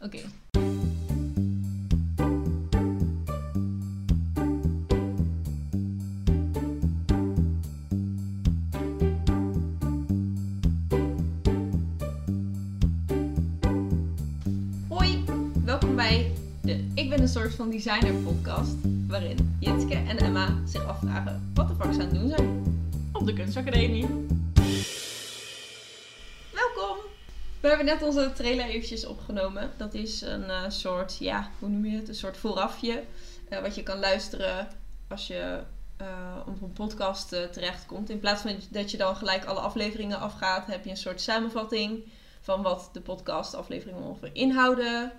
Oké. Hoi, welkom bij de Ik ben een soort van designer podcast, waarin Jitske en Emma zich afvragen wat de fuck ze aan het doen zijn. Op de kunstacademie. Hebben net onze trailer eventjes opgenomen. Dat is een eh, soort, ja, hoe noem je het? Een soort voorafje. eh, wat je kan luisteren als je eh, op een podcast terechtkomt. In plaats van dat je dan gelijk alle afleveringen afgaat, heb je een soort samenvatting van wat de podcastafleveringen ongeveer inhouden.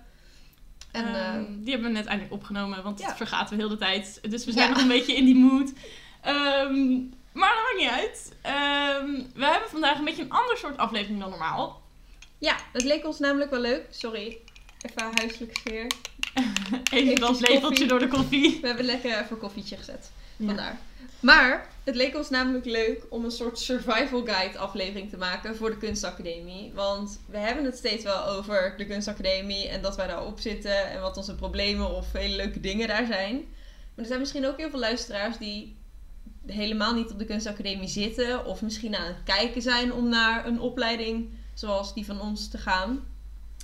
En eh, Ehm, die hebben we net eindelijk opgenomen, want Ja. het vergaten we heel de tijd. Dus we zijn Ja. nog een beetje in die mood. Ehm, maar dat maakt niet uit. Ehm, we hebben vandaag een beetje een ander soort aflevering dan normaal. Ja, het leek ons namelijk wel leuk. Sorry, even huiselijk sfeer. Even dat lepeltje door de koffie. We hebben lekker even koffietje gezet. Ja. Vandaar. Maar het leek ons namelijk leuk om een soort survival guide aflevering te maken voor de kunstacademie. Want we hebben het steeds wel over de kunstacademie en dat wij daarop zitten en wat onze problemen of hele leuke dingen daar zijn. Maar er zijn misschien ook heel veel luisteraars die helemaal niet op de kunstacademie zitten of misschien aan het kijken zijn om naar een opleiding zoals die van ons te gaan.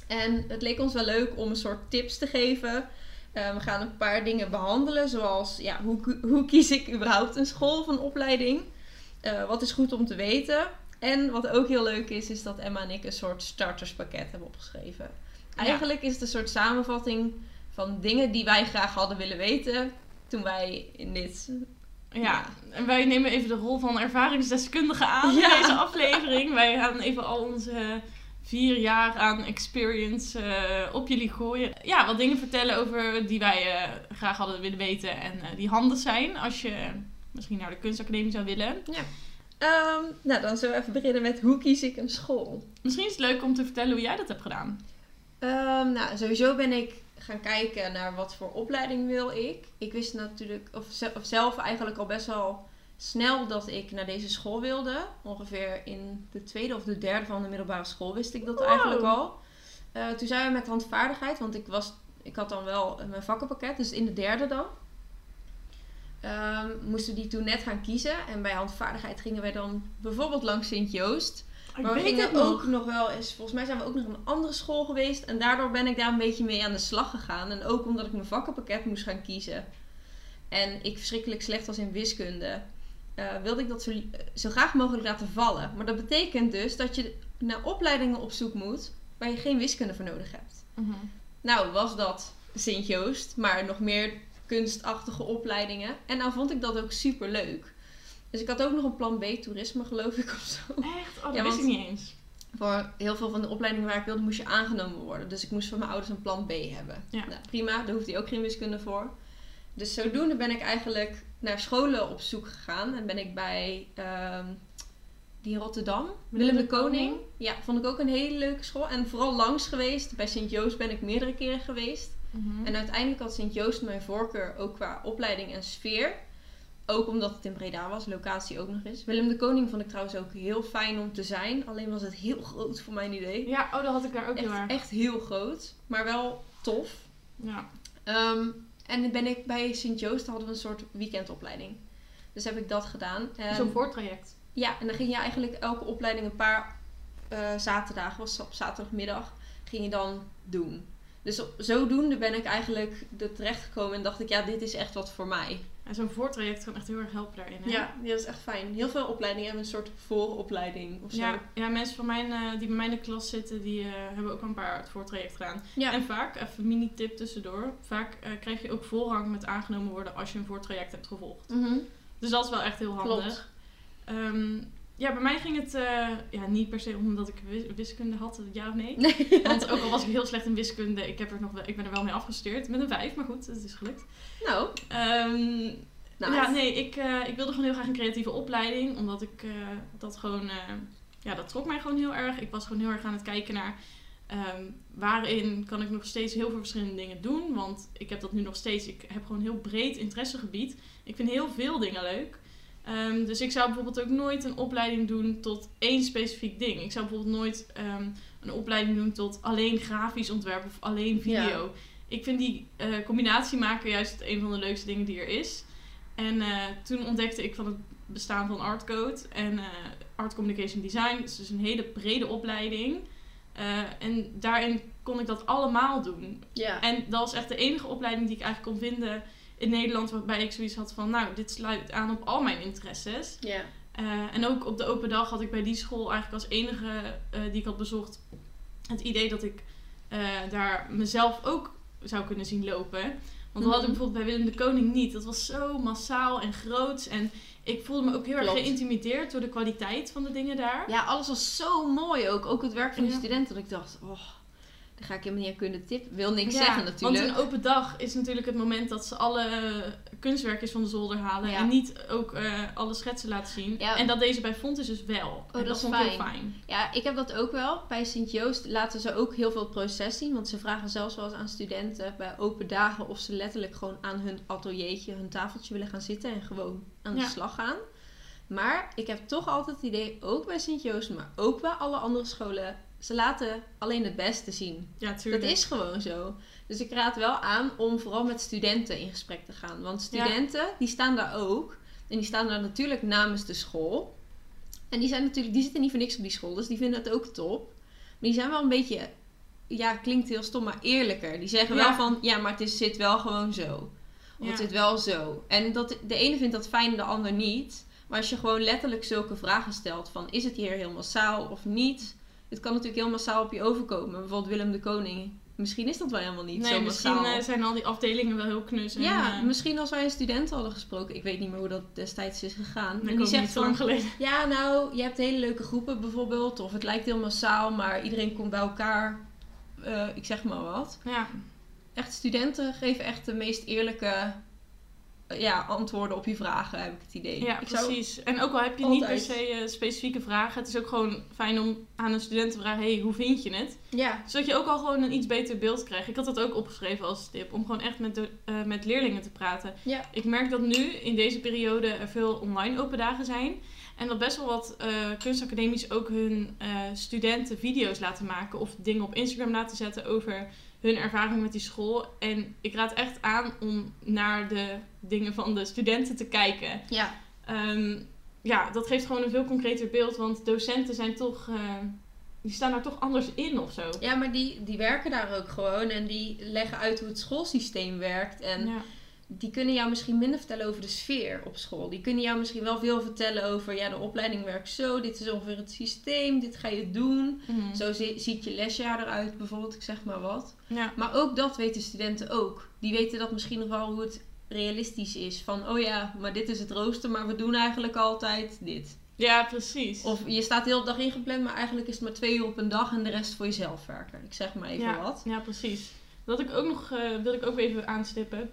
En het leek ons wel leuk om een soort tips te geven uh, we gaan een paar dingen behandelen, zoals ja, hoe, hoe kies ik überhaupt een school of een opleiding? Uh, wat is goed om te weten? En wat ook heel leuk is, is dat Emma en ik een soort starterspakket hebben opgeschreven. Ja. Eigenlijk is het een soort samenvatting van dingen die wij graag hadden willen weten toen wij in dit. Ja, en wij nemen even de rol van ervaringsdeskundige aan Ja. in deze aflevering. Wij gaan even al onze vier jaar aan experience eh, op jullie gooien. Ja, wat dingen vertellen over die wij eh, graag hadden willen weten en eh, die handig zijn als je misschien naar de kunstacademie zou willen. Um, nou, dan zullen we even beginnen met hoe kies ik een school? Misschien is het leuk om te vertellen hoe jij dat hebt gedaan. Um, nou, sowieso ben ik gaan kijken naar wat voor opleiding wil ik. Ik wist natuurlijk, of, ze- of zelf eigenlijk al best wel snel dat ik naar deze school wilde. Ongeveer in de tweede of de derde van de middelbare school wist ik dat Wow. eigenlijk al. Uh, toen zijn we met handvaardigheid, want ik, was, ik had dan wel mijn vakkenpakket, dus in de derde dan. Um, moesten die toen net gaan kiezen. En bij handvaardigheid gingen wij dan bijvoorbeeld langs Sint-Joost. Ik Maar we weet gingen nog. ook nog wel eens, volgens mij zijn we ook nog een andere school geweest. En daardoor ben ik daar een beetje mee aan de slag gegaan. En ook omdat ik mijn vakkenpakket moest gaan kiezen. En ik verschrikkelijk slecht was in wiskunde. eh, wilde ik dat zo, zo graag mogelijk laten vallen. Maar dat betekent dus dat je naar opleidingen op zoek moet waar je geen wiskunde voor nodig hebt. Mhm. Nou, was dat Sint-Joost, maar nog meer kunstachtige opleidingen. En nou vond ik dat ook super leuk. Dus ik had ook nog een plan B, toerisme geloof ik of zo. Echt? Oh, dat Ja, wist ik niet eens. Voor heel veel van de opleidingen waar ik wilde, moest je aangenomen worden. Dus ik moest van mijn ouders een plan B hebben. Ja. Nou, prima, daar hoeft hij ook geen wiskunde voor. Dus zodoende ben ik eigenlijk naar scholen op zoek gegaan. En ben ik bij ehm, die in Rotterdam, Willem de Koning. Ja, vond ik ook een hele leuke school. En vooral langs geweest. Bij Sint-Joost ben ik meerdere keren geweest. Mhm. En uiteindelijk had Sint-Joost mijn voorkeur ook qua opleiding en sfeer. Ook omdat het in Breda was, locatie ook nog eens. Willem de Koning vond ik trouwens ook heel fijn om te zijn. Alleen was het heel groot voor mijn idee. Ja, oh, dat had ik daar ook heel Echt, erg. echt heel groot, maar wel tof. Ja. Ehm, en dan ben ik bij Sint-Joost hadden we een soort weekendopleiding. Dus heb ik dat gedaan. Zo'n voortraject. ja, en dan ging je eigenlijk elke opleiding een paar eh, zaterdagen, was op zaterdagmiddag, ging je dan doen. Dus op, zodoende ben ik eigenlijk er terecht gekomen en dacht ik, ja, dit is echt wat voor mij. En zo'n voortraject kan echt heel erg helpen daarin. Hè? Ja, ja, dat is echt fijn. Heel veel opleidingen hebben een soort vooropleiding of zo. Ja, ja, mensen van mijn, eh, die bij mij in de klas zitten, die eh, hebben ook een paar het voortraject gedaan. Ja. En vaak, even mini-tip tussendoor, vaak eh, krijg je ook voorrang met aangenomen worden als je een voortraject hebt gevolgd. Mhm. Dus dat is wel echt heel handig. Klopt. Ehm, ja, bij mij ging het eh, ja, niet per se omdat ik wis- wiskunde had, ja of nee. Nee. Want ook al was ik heel slecht in wiskunde, ik, heb er nog wel, ik ben er wel mee afgestuurd. Met een vijf, maar goed, het is gelukt. Nou, nice. Ja, nee, ik, eh, ik wilde gewoon heel graag een creatieve opleiding. Omdat ik eh, dat gewoon... eh, ja, dat trok mij gewoon heel erg. Ik was gewoon heel erg aan het kijken naar... ehm, waarin kan ik nog steeds heel veel verschillende dingen doen. Want ik heb dat nu nog steeds... Ik heb gewoon een heel breed interessegebied. Ik vind heel veel dingen leuk. Ehm, dus ik zou bijvoorbeeld ook nooit een opleiding doen tot één specifiek ding. Ik zou bijvoorbeeld nooit ehm, een opleiding doen tot alleen grafisch ontwerp of alleen video. Ik vind die eh, combinatie maken juist een van de leukste dingen die er is. En eh, toen ontdekte ik van het bestaan van Artcode en eh, Art Communication Design. Het is dus een hele brede opleiding. En daarin kon ik dat allemaal doen. Ja. En dat was echt de enige opleiding die ik eigenlijk kon vinden in Nederland waarbij ik zoiets had van, nou, dit sluit aan op al mijn interesses. Ja. Eh, en ook op de open dag had ik bij die school eigenlijk als enige eh, die ik had bezocht het idee dat ik eh, daar mezelf ook zou kunnen zien lopen. Want dat had ik Mhm. bijvoorbeeld bij Willem de Koning niet. Dat was zo massaal en groots. En ik voelde me ook heel erg geïntimideerd door de kwaliteit van de dingen daar. ja, alles was zo mooi ook. Ook het werk van Ja. studenten. Dat ik dacht, oh, daar ga ik helemaal niet aan kunnen tippen. Wil niks Ja, zeggen natuurlijk. Want een open dag is natuurlijk het moment dat ze alle kunstwerkjes van de zolder halen. Ja. En niet ook eh, alle schetsen laten zien. Ja. En dat deze bij Font is dus wel. en dat dat is vond ik heel fijn. Ja, ik heb dat ook wel. Bij Sint-Joost laten ze ook heel veel proces zien. Want ze vragen zelfs wel eens aan studenten bij open dagen of ze letterlijk gewoon aan hun ateliertje, hun tafeltje willen gaan zitten en gewoon aan de slag gaan. Maar ik heb toch altijd het idee, ook bij Sint-Joost, maar ook bij alle andere scholen, ze laten alleen het beste zien. Ja, tuurlijk. Dat is gewoon zo. Dus ik raad wel aan om vooral met studenten in gesprek te gaan. Want studenten, die staan daar ook. En die staan daar natuurlijk namens de school. En die zijn natuurlijk, die zitten niet voor niks op die school. Dus die vinden het ook top. Maar die zijn wel een beetje, ja, klinkt heel stom, maar eerlijker. Die zeggen Ja. wel van, ja, maar het is, zit wel gewoon zo. Of Ja. het zit wel zo. En dat, de ene vindt dat fijn, de ander niet. Maar als je gewoon letterlijk zulke vragen stelt van, is het hier heel massaal of niet? Het kan natuurlijk heel massaal op je overkomen. Bijvoorbeeld Willem de Koning. Misschien is dat wel helemaal niet Nee, zo misschien eh, zijn al die afdelingen wel heel knus. En, ja, eh, misschien als wij een student hadden gesproken. Ik weet niet meer hoe dat destijds is gegaan. en die zegt niet zo lang van, geleden. ja nou, je hebt hele leuke groepen bijvoorbeeld. Of het lijkt heel massaal, maar iedereen komt bij elkaar. Eh, ik zeg maar wat. Ja, Echt studenten geven echt de meest eerlijke ja, antwoorden op je vragen, heb ik het idee. ja ik zou- precies. En ook al heb je niet per se eh, specifieke vragen, het is ook gewoon fijn om aan een student te vragen: hey, hoe vind je het? ja, Zodat je ook al gewoon een iets beter beeld krijgt. Ik had dat ook opgeschreven als tip, om gewoon echt met, de, eh, met leerlingen te praten. Ja. Ik merk dat nu in deze periode er veel online open dagen zijn. En dat best wel wat eh kunstacademies ook hun studenten video's laten maken of dingen op Instagram laten zetten over hun ervaring met die school. En ik raad echt aan om naar de dingen van de studenten te kijken. ja. Ehm, ja, dat geeft gewoon een veel concreter beeld, want docenten zijn toch, eh, die staan daar toch anders in of zo. ja, maar die, die werken daar ook gewoon. En die leggen uit hoe het schoolsysteem werkt. En Ja. Die kunnen jou misschien minder vertellen over de sfeer op school. Die kunnen jou misschien wel veel vertellen over, ja, de opleiding werkt zo, dit is ongeveer het systeem, dit ga je doen. Mhm. Zo zi- ziet je lesjaar eruit, bijvoorbeeld, ik zeg maar wat. ja. Maar ook dat weten studenten ook. Die weten dat misschien nog wel hoe het realistisch is. Van, oh ja, maar dit is het rooster, maar we doen eigenlijk altijd dit. ja, precies. Of je staat de hele dag ingepland, maar eigenlijk is het maar twee uur op een dag en de rest voor jezelf werken. Ik zeg maar even ja, wat. Ja, precies. Dat ik ook nog, eh, wil ik ook even aanstippen.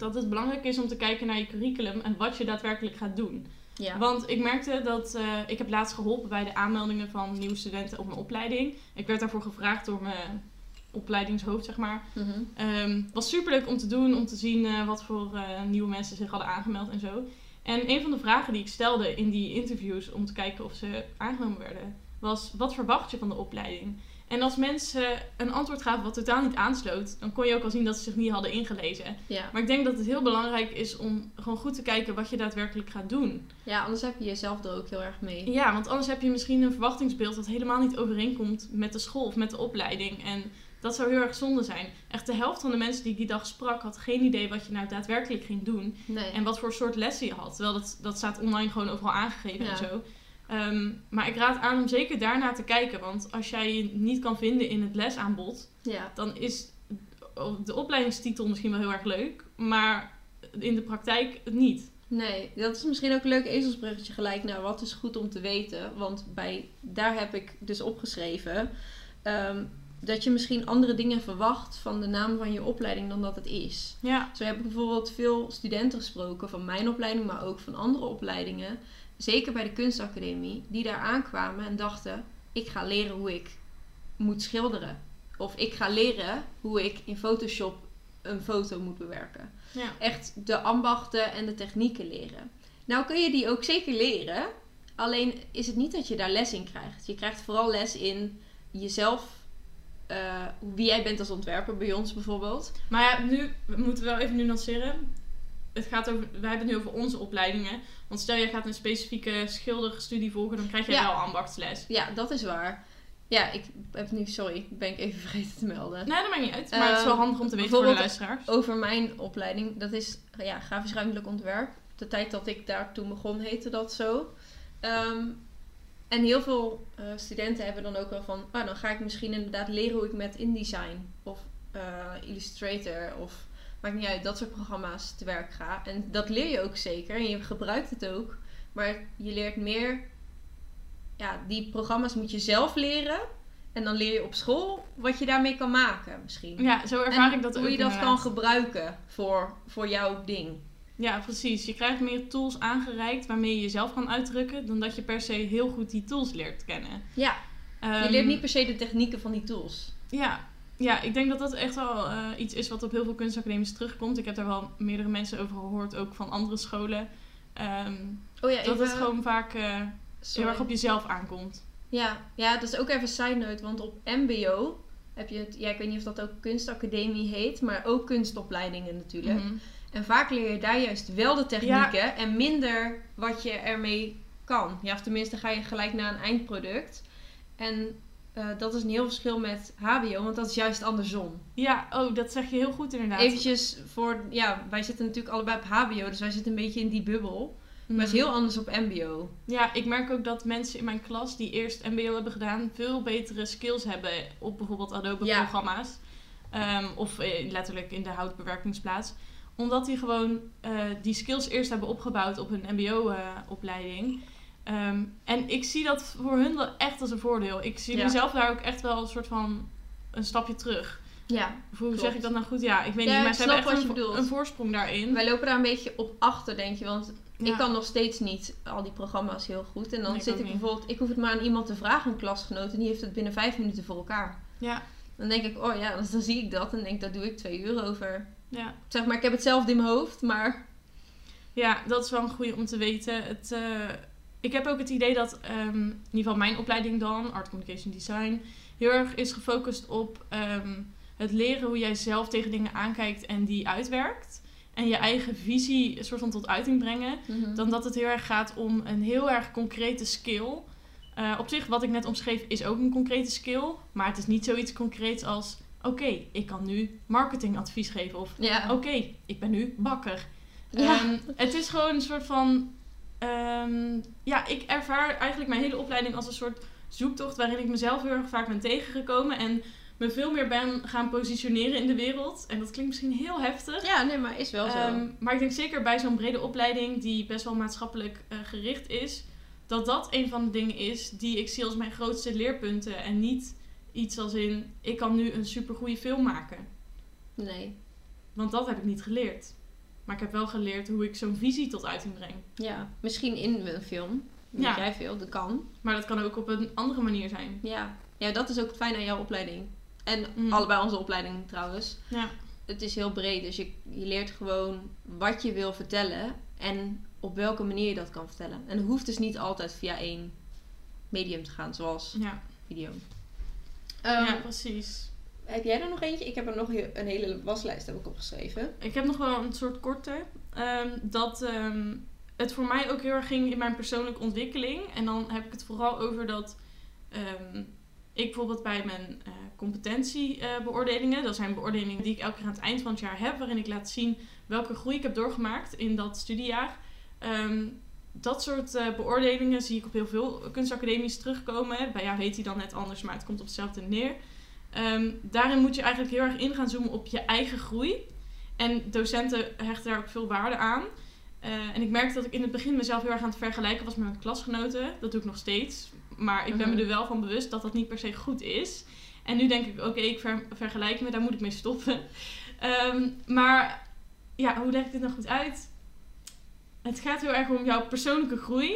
Dat het belangrijk is om te kijken naar je curriculum en wat je daadwerkelijk gaat doen. Ja. Want ik merkte dat, eh, ik heb laatst geholpen bij de aanmeldingen van nieuwe studenten op mijn opleiding. Ik werd daarvoor gevraagd door mijn opleidingshoofd, zeg maar. Mhm. Ehm, was super leuk om te doen, om te zien eh, wat voor eh, nieuwe mensen zich hadden aangemeld en zo. En een van de vragen die ik stelde in die interviews om te kijken of ze aangenomen werden, was: wat verwacht je van de opleiding? En als mensen een antwoord gaven wat totaal niet aansloot, dan kon je ook al zien dat ze zich niet hadden ingelezen. ja. Maar ik denk dat het heel belangrijk is om gewoon goed te kijken wat je daadwerkelijk gaat doen. ja, anders heb je jezelf er ook heel erg mee. Ja, want anders heb je misschien een verwachtingsbeeld dat helemaal niet overeenkomt met de school of met de opleiding. En dat zou heel erg zonde zijn. Echt de helft van de mensen die ik die dag sprak had geen idee wat je nou daadwerkelijk ging doen. Nee. En wat voor soort lessen je had. Terwijl dat, dat staat online gewoon overal aangegeven Ja. en zo. Ehm, maar ik raad aan om zeker daarna te kijken. Want als jij je niet kan vinden in het lesaanbod, Ja. dan is de opleidingstitel misschien wel heel erg leuk. Maar in de praktijk niet. Nee, dat is misschien ook een leuk ezelsbruggetje gelijk naar wat is goed om te weten. Want bij, daar heb ik dus opgeschreven ehm, dat je misschien andere dingen verwacht van de naam van je opleiding dan dat het is. Ja, Zo heb ik bijvoorbeeld veel studenten gesproken van mijn opleiding, maar ook van andere opleidingen. Zeker bij de kunstacademie, die daar aankwamen en dachten: ik ga leren hoe ik moet schilderen. Of ik ga leren hoe ik in Photoshop een foto moet bewerken ja. echt de ambachten en de technieken leren. Nou kun je die ook zeker leren. Alleen is het niet dat je daar les in krijgt. Je krijgt vooral les in jezelf, eh, wie jij bent als ontwerper, bij ons bijvoorbeeld. Maar ja, nu we moeten we wel even nuanceren. Het gaat over, wij hebben het nu over onze opleidingen. Want stel jij gaat een specifieke schilderstudie volgen, dan krijg je Ja. wel ambachtsles. Ja, dat is waar. Ja, ik heb nu, sorry, ben ik even vergeten te melden. Nee, dat maakt niet uit. Maar het is wel Ehm, handig om te weten voor de luisteraars. Over mijn opleiding, dat is ja, grafisch ruimtelijk ontwerp. De tijd dat ik daar toen begon heette dat zo. Ehm, en heel veel eh, studenten hebben dan ook wel van, ah, dan ga ik misschien inderdaad leren hoe ik met InDesign of eh, Illustrator of maakt niet uit, dat soort programma's te werk ga. En dat leer je ook zeker en je gebruikt het ook. Maar je leert meer, ja, die programma's moet je zelf leren. En dan leer je op school wat je daarmee kan maken misschien. Ja, zo ervaar En ik dat hoe ook je dat kan gebruiken voor, voor jouw ding. Ja, precies. Je krijgt meer tools aangereikt waarmee je jezelf kan uitdrukken, dan dat je per se heel goed die tools leert kennen. Ja, je Ehm, leert niet per se de technieken van die tools. Ja, ja, ik denk dat dat echt wel eh, iets is wat op heel veel kunstacademies terugkomt. Ik heb daar wel meerdere mensen over gehoord, ook van andere scholen. Ehm, Oh ja, dat even, het gewoon vaak eh, heel erg op jezelf aankomt. Ja, ja, dat is ook even side note, want op MBO heb je het, ja, ik weet niet of dat ook kunstacademie heet, maar ook kunstopleidingen natuurlijk. Mhm. En vaak leer je daar juist wel de technieken en minder wat je ermee kan. Ja, of tenminste ga je gelijk naar een eindproduct. En eh, dat is een heel verschil met HBO, want dat is juist andersom. Ja, oh, dat zeg je heel goed inderdaad. Eventjes voor, ja, wij zitten natuurlijk allebei op HBO, dus wij zitten een beetje in die bubbel. Mhm. Maar het is heel anders op MBO. Ja, ik merk ook dat mensen in mijn klas die eerst MBO hebben gedaan, veel betere skills hebben op bijvoorbeeld Ja. Adobe-programma's. Ehm, of eh, letterlijk in de houtbewerkingsplaats. Omdat die gewoon eh, die skills eerst hebben opgebouwd op hun MBO-opleiding. Ehm, en ik zie dat voor hun wel echt als een voordeel. Ik zie Ja. mezelf daar ook echt wel een soort van een stapje terug. Ja, hoe Klopt. zeg ik dat nou goed? Ja, ik weet Ja, niet, maar ze hebben echt wat een, je vo- bedoelt. een voorsprong daarin. wij lopen daar een beetje op achter, denk je. Want Ja. ik kan nog steeds niet al die programma's heel goed. En dan Nee, zit ik niet. bijvoorbeeld, ik hoef het maar aan iemand te vragen, een klasgenoot. En die heeft het binnen vijf minuten voor elkaar. Ja, Dan denk ik, oh ja, dan zie ik dat. En denk daar doe ik twee uur over. ja. Zeg maar, ik heb hetzelfde in mijn hoofd, maar... Ja, dat is wel een goede om te weten. Het, eh, ik heb ook het idee dat, ehm, in ieder geval mijn opleiding dan, Art Communication Design, heel erg is gefocust op ehm, het leren hoe jij zelf tegen dingen aankijkt en die uitwerkt. En je eigen visie een soort van tot uiting brengen. Dan dat het heel erg gaat om een heel erg concrete skill. Eh, op zich, wat ik net omschreef, is ook een concrete skill. Maar het is niet zoiets concreets als: oké, ik kan nu marketingadvies geven. Of Ja. oké, ik ben nu bakker. Ja. Ehm, het is gewoon een soort van. Ehm, ja, ik ervaar eigenlijk mijn hele opleiding als een soort zoektocht waarin ik mezelf heel erg vaak ben tegengekomen en me veel meer ben gaan positioneren in de wereld. En dat klinkt misschien heel heftig. ja, nee, maar is wel zo. Ehm, maar ik denk zeker bij zo'n brede opleiding die best wel maatschappelijk eh, gericht is, dat dat een van de dingen is die ik zie als mijn grootste leerpunten. En niet iets als in, ik kan nu een supergoeie film maken. nee. Want dat heb ik niet geleerd. Maar ik heb wel geleerd hoe ik zo'n visie tot uiting breng. Ja, misschien in een film. Weet Ja. jij veel, dat kan. Maar dat kan ook op een andere manier zijn. Ja. ja, dat is ook het fijne aan jouw opleiding. En Mm. allebei onze opleiding trouwens. Ja, Het is heel breed, dus je, je leert gewoon wat je wil vertellen en op welke manier je dat kan vertellen. En het hoeft dus niet altijd via één medium te gaan, zoals ja. video. ja Ehm, precies. Heb jij er nog eentje? Ik heb er nog een hele waslijst heb ik opgeschreven. Ik heb nog wel een soort korte. ehm, dat ehm, het voor mij ook heel erg ging in mijn persoonlijke ontwikkeling. En dan heb ik het vooral over dat ehm, ik bijvoorbeeld bij mijn eh, competentiebeoordelingen, dat zijn beoordelingen die ik elke keer aan het eind van het jaar heb, waarin ik laat zien welke groei ik heb doorgemaakt in dat studiejaar. Dat soort eh, beoordelingen zie ik op heel veel kunstacademies terugkomen. Bij jou heet die dan net anders, maar het komt op hetzelfde neer. Ehm, daarin moet je eigenlijk heel erg in gaan zoomen op je eigen groei. En docenten hechten daar ook veel waarde aan. Eh, en ik merkte dat ik in het begin mezelf heel erg aan het vergelijken was met mijn klasgenoten. Dat doe ik nog steeds. Maar ik ben me Mhm. er wel van bewust dat dat niet per se goed is. En nu denk ik, oké, ik ver- vergelijk me, daar moet ik mee stoppen. Ehm, maar ja, hoe leg ik dit nou goed uit? Het gaat heel erg om jouw persoonlijke groei.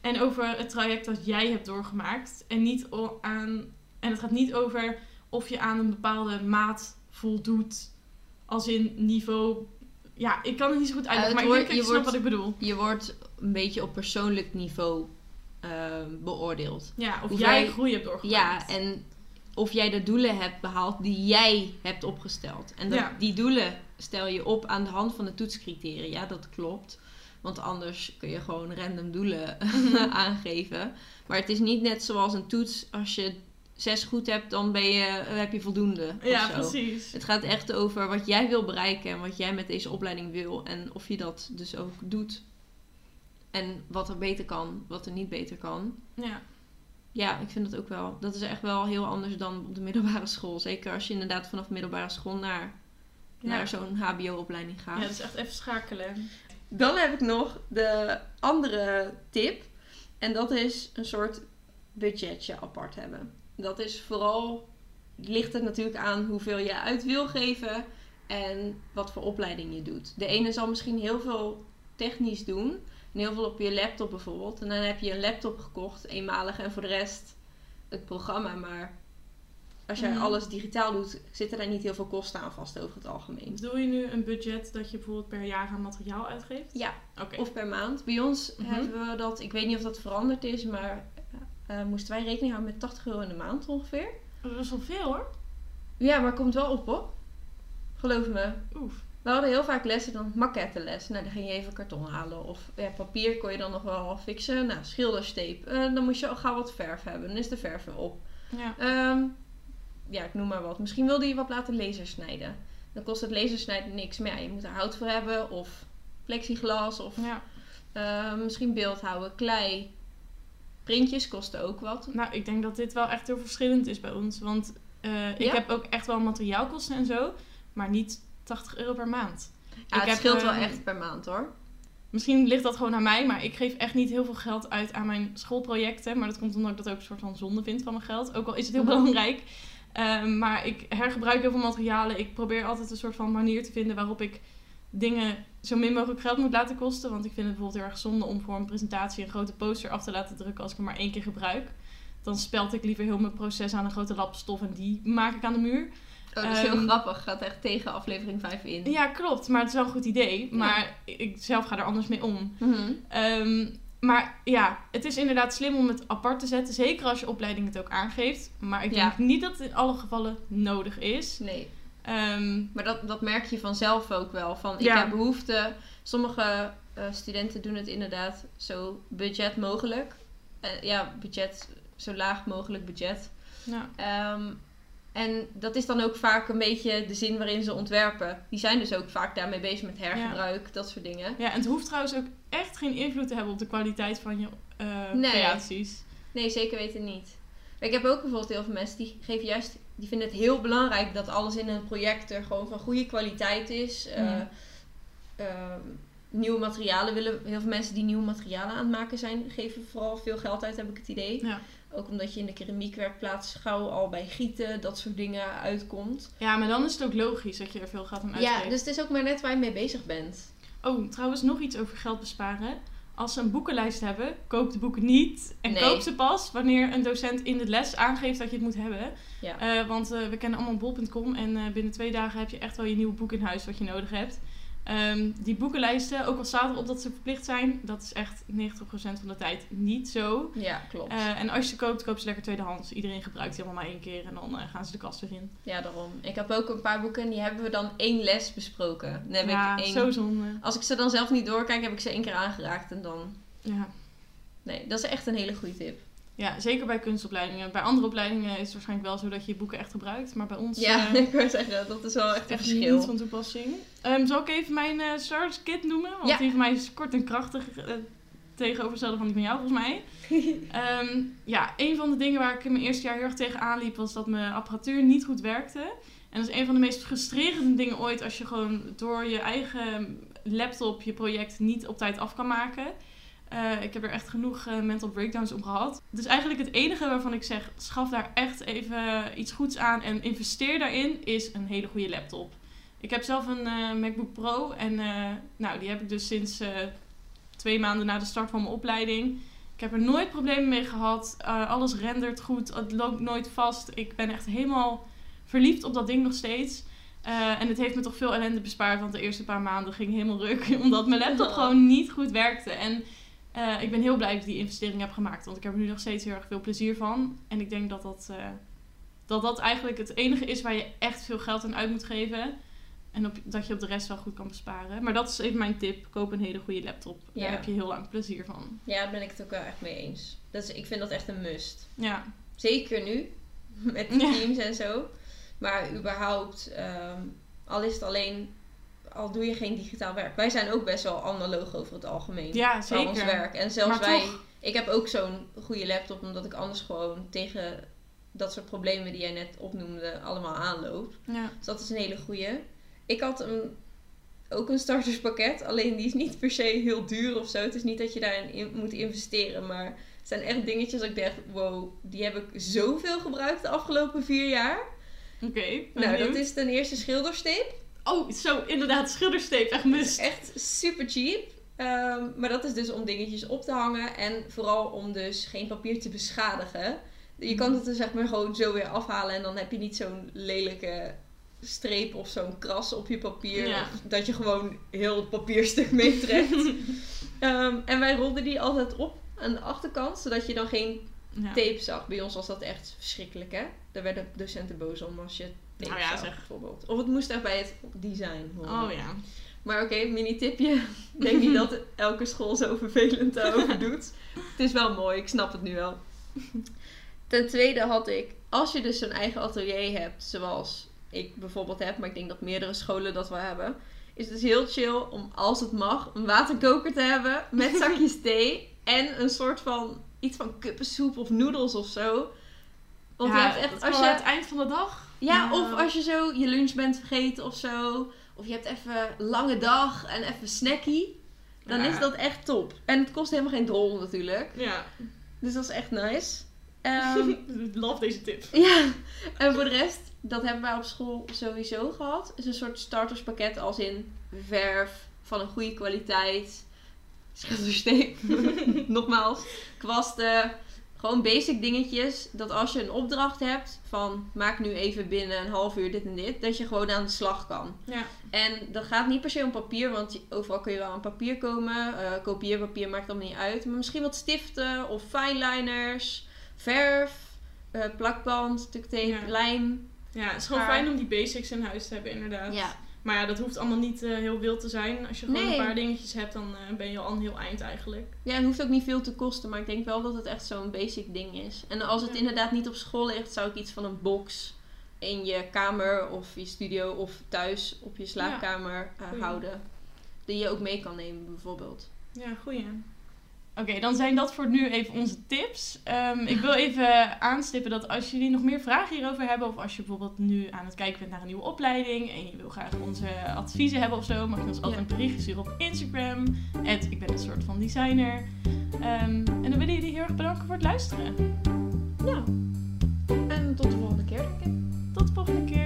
En over het traject dat jij hebt doorgemaakt. En, niet aan, en het gaat niet over of je aan een bepaalde maat voldoet. Als in niveau ja, ik kan het niet zo goed uitleggen, maar ik denk dat je je snapt wat ik bedoel. Je wordt een beetje op persoonlijk niveau ehm, beoordeeld. Ja, of jij groei hebt doorgemaakt. Ja, en of jij de doelen hebt behaald die jij hebt opgesteld. En dat, Ja. die doelen stel je op aan de hand van de toetscriteria, dat klopt. Want anders kun je gewoon random doelen aangeven. Maar het is niet net zoals een toets. Als je zes goed hebt, dan ben je, heb je voldoende. Ja, zo. precies. Het gaat echt over wat jij wil bereiken en wat jij met deze opleiding wil. En of je dat dus ook doet. En wat er beter kan, wat er niet beter kan. Ja. Ja, ik vind dat ook wel. Dat is echt wel heel anders dan op de middelbare school. Zeker als je inderdaad vanaf middelbare school naar, Ja. naar zo'n HBO-opleiding gaat. ja, dat is echt even schakelen. Dan heb ik nog de andere tip. En dat is een soort budgetje apart hebben. Dat is vooral, ligt het natuurlijk aan hoeveel je uit wil geven en wat voor opleiding je doet. De ene zal misschien heel veel technisch doen. En heel veel op je laptop bijvoorbeeld. En dan heb je een laptop gekocht, eenmalig. En voor de rest het programma. Maar als jij Mhm. alles digitaal doet, zitten daar niet heel veel kosten aan vast over het algemeen. Bedoel je nu een budget dat je bijvoorbeeld per jaar aan materiaal uitgeeft? Ja, Oké. Of per maand. Bij ons Mhm. hebben we dat, ik weet niet of dat veranderd is, maar eh, moesten wij rekening houden met 80 euro in de maand ongeveer. Dat is wel veel hoor. Ja, maar het komt wel op hoor. Geloof me. Oef. We hadden heel vaak lessen dan maquetteles. Nou, dan ging je even karton halen. Of ja, papier kon je dan nog wel fixen. Nou, schildersteep. Eh, dan moest je al gauw wat verf hebben. Dan is de verf weer op. Ja. Ehm, ja, ik noem maar wat. Misschien wilde je wat laten lasersnijden. Dan kost het lasersnijden niks. Maar ja, je moet er hout voor hebben. Of plexiglas. Of ja. Eh, misschien beeldhouden, klei. Printjes kosten ook wat. Nou, ik denk dat dit wel echt heel verschillend is bij ons. Want eh, ik Ja? heb ook echt wel materiaalkosten en zo. Maar niet 80 euro per maand. Ja, ik het heb, scheelt wel ehm, echt per maand hoor. Misschien ligt dat gewoon aan mij, maar ik geef echt niet heel veel geld uit aan mijn schoolprojecten. Maar dat komt omdat ik dat ook een soort van zonde vind van mijn geld. Ook al is het heel belangrijk. Ehm, maar ik hergebruik heel veel materialen. Ik probeer altijd een soort van manier te vinden waarop ik dingen zo min mogelijk geld moet laten kosten. Want ik vind het bijvoorbeeld heel erg zonde om voor een presentatie een grote poster af te laten drukken als ik hem maar één keer gebruik. Dan speld ik liever heel mijn proces aan een grote lap stof en die maak ik aan de muur. Oh, dat is heel Ehm, grappig. Gaat echt tegen aflevering 5 in. Ja, klopt. Maar het is wel een goed idee. Maar ik zelf ga er anders mee om. Mhm. Ehm, maar ja, het is inderdaad slim om het apart te zetten. Zeker als je opleiding het ook aangeeft. Maar ik Ja. denk niet dat het in alle gevallen nodig is. Nee. Ehm, Maar dat, dat merk je vanzelf ook wel. Van, ik Ja. heb behoefte. Sommige eh, studenten doen het inderdaad zo budget mogelijk. Eh, ja, budget, zo laag mogelijk budget. ja. Ehm, en dat is dan ook vaak een beetje de zin waarin ze ontwerpen. Die zijn dus ook vaak daarmee bezig met hergebruik, dat soort dingen. ja, en het hoeft trouwens ook echt geen invloed te hebben op de kwaliteit van je eh, Nee. creaties. Nee, zeker weten niet. Ik heb ook bijvoorbeeld heel veel mensen die geven juist, die vinden het heel belangrijk dat alles in een project er gewoon van goede kwaliteit is. Eh, ehm, nieuwe materialen willen, heel veel mensen die nieuwe materialen aan het maken zijn, geven vooral veel geld uit, heb ik het idee. Ja. Ook omdat je in de keramiekwerkplaats gauw al bij gieten, dat soort dingen uitkomt. ja, maar dan is het ook logisch dat je er veel geld aan uitgeeft. Ja, dus het is ook maar net waar je mee bezig bent. Oh, trouwens nog iets over geld besparen. Als ze een boekenlijst hebben, koop de boeken niet. En Nee. koop ze pas wanneer een docent in de les aangeeft dat je het moet hebben. Ja. Eh, want eh, we kennen allemaal bol.com en eh, binnen twee dagen heb je echt wel je nieuwe boek in huis wat je nodig hebt. Ehm, die boekenlijsten, ook al staat erop dat ze verplicht zijn, dat is echt 90% van de tijd niet zo. Ja, klopt. Eh, en als je ze koopt, koop ze lekker tweedehands. Iedereen gebruikt die allemaal maar één keer en dan eh, gaan ze de kast weer in. ja, daarom. Ik heb ook een paar boeken en die hebben we dan één les besproken. Dan heb ja, ik één... zo zonde. Als ik ze dan zelf niet doorkijk, heb ik ze één keer aangeraakt en dan... Ja. Nee, dat is echt een hele goede tip. Ja, zeker bij kunstopleidingen. Bij andere opleidingen is het waarschijnlijk wel zo dat je je boeken echt gebruikt. Maar bij ons Ja, eh, ik wil zeggen, dat is wel echt een echt verschil. niet van toepassing. Ehm, zal ik even mijn eh starters kit noemen? Want Ja. die van mij is kort en krachtig tegenovergestelde van die van jou volgens mij. Ehm, ja, een van de dingen waar ik in mijn eerste jaar heel erg tegen liep was dat mijn apparatuur niet goed werkte. En dat is een van de meest frustrerende dingen ooit als je gewoon door je eigen laptop je project niet op tijd af kan maken. Eh, ik heb er echt genoeg eh, mental breakdowns om gehad. Dus eigenlijk het enige waarvan ik zeg, schaf daar echt even iets goeds aan en investeer daarin, is een hele goede laptop. Ik heb zelf een eh, MacBook Pro en eh, nou, die heb ik dus sinds eh, twee maanden na de start van mijn opleiding. Ik heb er nooit problemen mee gehad. Eh, alles rendert goed. Het loopt nooit vast. Ik ben echt helemaal verliefd op dat ding nog steeds. Eh, en het heeft me toch veel ellende bespaard, want de eerste paar maanden ging helemaal ruk. Omdat mijn laptop gewoon niet goed werkte. En eh, ik ben heel blij dat ik die investering heb gemaakt. Want ik heb er nu nog steeds heel erg veel plezier van. En ik denk dat dat, eh, dat, dat eigenlijk het enige is waar je echt veel geld aan uit moet geven. En op, dat je op de rest wel goed kan besparen. Maar dat is even mijn tip. Koop een hele goede laptop. Ja. Daar heb je heel lang plezier van. Ja, daar ben ik het ook wel echt mee eens. Dat is, ik vind dat echt een must. Ja, Zeker nu, met Ja. teams en zo. Maar überhaupt, ehm, al is het alleen, al doe je geen digitaal werk. Wij zijn ook best wel analoog over het algemeen. ja Voor ons zeker. werk. En zelfs Maar wij, toch. ik heb ook zo'n goede laptop, omdat ik anders gewoon tegen dat soort problemen die jij net opnoemde allemaal aanloop. Ja. Dus dat is een hele goede. Ik had een, ook een starterspakket, alleen die is niet per se heel duur of zo. Het is niet dat je daarin in moet investeren, maar het zijn echt dingetjes dat ik dacht, wow, die heb ik zoveel gebruikt de afgelopen vier jaar. Oké. Nou, dat is ten eerste schildersteep. Oh, zo, inderdaad, schildersteep, echt must. Echt super cheap. Ehm, maar dat is dus om dingetjes op te hangen en vooral om dus geen papier te beschadigen. Je kan het er zeg maar gewoon zo weer afhalen en dan heb je niet zo'n lelijke streep of zo'n kras op je papier. Ja. Dat je gewoon heel het papierstuk meetrekt. Ehm, en wij rolden die altijd op aan de achterkant, zodat je dan geen Ja. tape zag. Bij ons was dat echt verschrikkelijk, hè? Daar werden docenten boos om als je Nou ja, zeg. bijvoorbeeld. Of het moest echt bij het design horen. Oh ja. Maar oké, mini tipje. Ik denk niet dat elke school zo vervelend daarover doet. Het is wel mooi, ik snap het nu wel. Ten tweede had ik, als je dus zo'n eigen atelier hebt, zoals ik bijvoorbeeld heb, maar ik denk dat meerdere scholen dat wel hebben, is het dus heel chill om, als het mag, een waterkoker te hebben met zakjes thee en een soort van iets van kuppensoep of noedels of zo. Want ja, je hebt echt, als je, aan het eind van de dag. Ja, Nou. of als je zo je lunch bent vergeten of zo. Of je hebt even een lange dag en even snackie. Dan Ja. is dat echt top. En het kost helemaal geen drol natuurlijk. Ja, Dus dat is echt nice. Ehm, love deze tip. ja, en voor de rest, dat hebben wij op school sowieso gehad. Is een soort starterspakket als in verf van een goede kwaliteit. Schildersteep. Nogmaals. Kwasten. Gewoon basic dingetjes. Dat als je een opdracht hebt van maak nu even binnen een half uur dit en dit. Dat je gewoon aan de slag kan. Ja. En dat gaat niet per se om papier, want overal kun je wel aan papier komen. Eh, kopieerpapier maakt allemaal niet uit. Maar misschien wat stiften of fineliners, verf, eh, plakband, duct tape, Ja. lijm. ja, het is gewoon fijn om die basics in huis te hebben, inderdaad. Ja, Maar ja, dat hoeft allemaal niet eh, heel wild te zijn. Als je gewoon Nee. een paar dingetjes hebt, dan eh, ben je al een heel eind eigenlijk. ja, het hoeft ook niet veel te kosten, maar ik denk wel dat het echt zo'n basic ding is. En als het Ja. inderdaad niet op school ligt, zou ik iets van een box in je kamer of je studio of thuis op je slaapkamer eh, houden. Die je ook mee kan nemen, bijvoorbeeld. Ja, goeie. Oké, dan zijn dat voor nu even onze tips. Ehm, ik wil even aanstippen dat als jullie nog meer vragen hierover hebben, of als je bijvoorbeeld nu aan het kijken bent naar een nieuwe opleiding en je wil graag onze adviezen hebben of zo, mag je ons altijd een berichtje sturen op Instagram. ik ben een soort van designer. Ehm, en dan willen jullie heel erg bedanken voor het luisteren. Ja. En tot de volgende keer, denk ik. Tot de volgende keer.